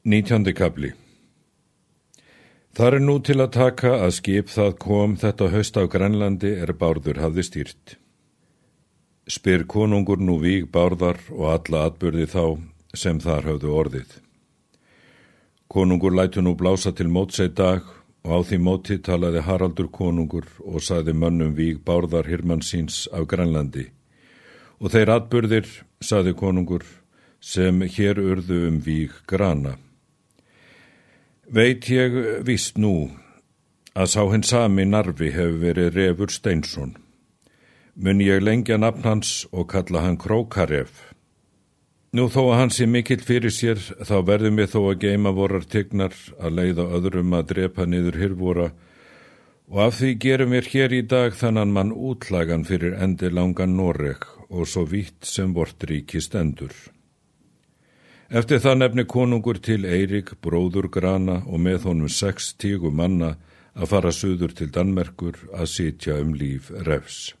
Nítjóndi kabli Þar er nú til að taka að skip það kom þetta höst á Grænlandi er Bárður hafði stýrt. Spyr konungur nú víg Bárðar og alla atbyrði þá sem þar höfðu orðið. Konungur lætu nú blása til mótsei dag og á því móti talaði Haraldur konungur og saði mönnum víg Bárðar Hirmannsins á Grænlandi. Og þeir atbyrðir, saði konungur, sem hér urðu um víg grana. Veit ég vist nú að sá hinn sami narfi hefur verið Refur Steinsson. Mun ég lengja nafn hans og kalla hann Krókaref. Nú þó að hans er mikill fyrir sér þá verðum við þó að geima vorar tegnar að leiða öðrum að drepa niður hirvora og af því gerum við hér í dag þannan mann útlagan fyrir endi langan Noreg og svo vitt sem vort ríki stendur. Eftir það nefni konungur til Eirik, bróður Grana og með honum sex tígu manna að fara suður til Danmerkur að sitja um líf refs.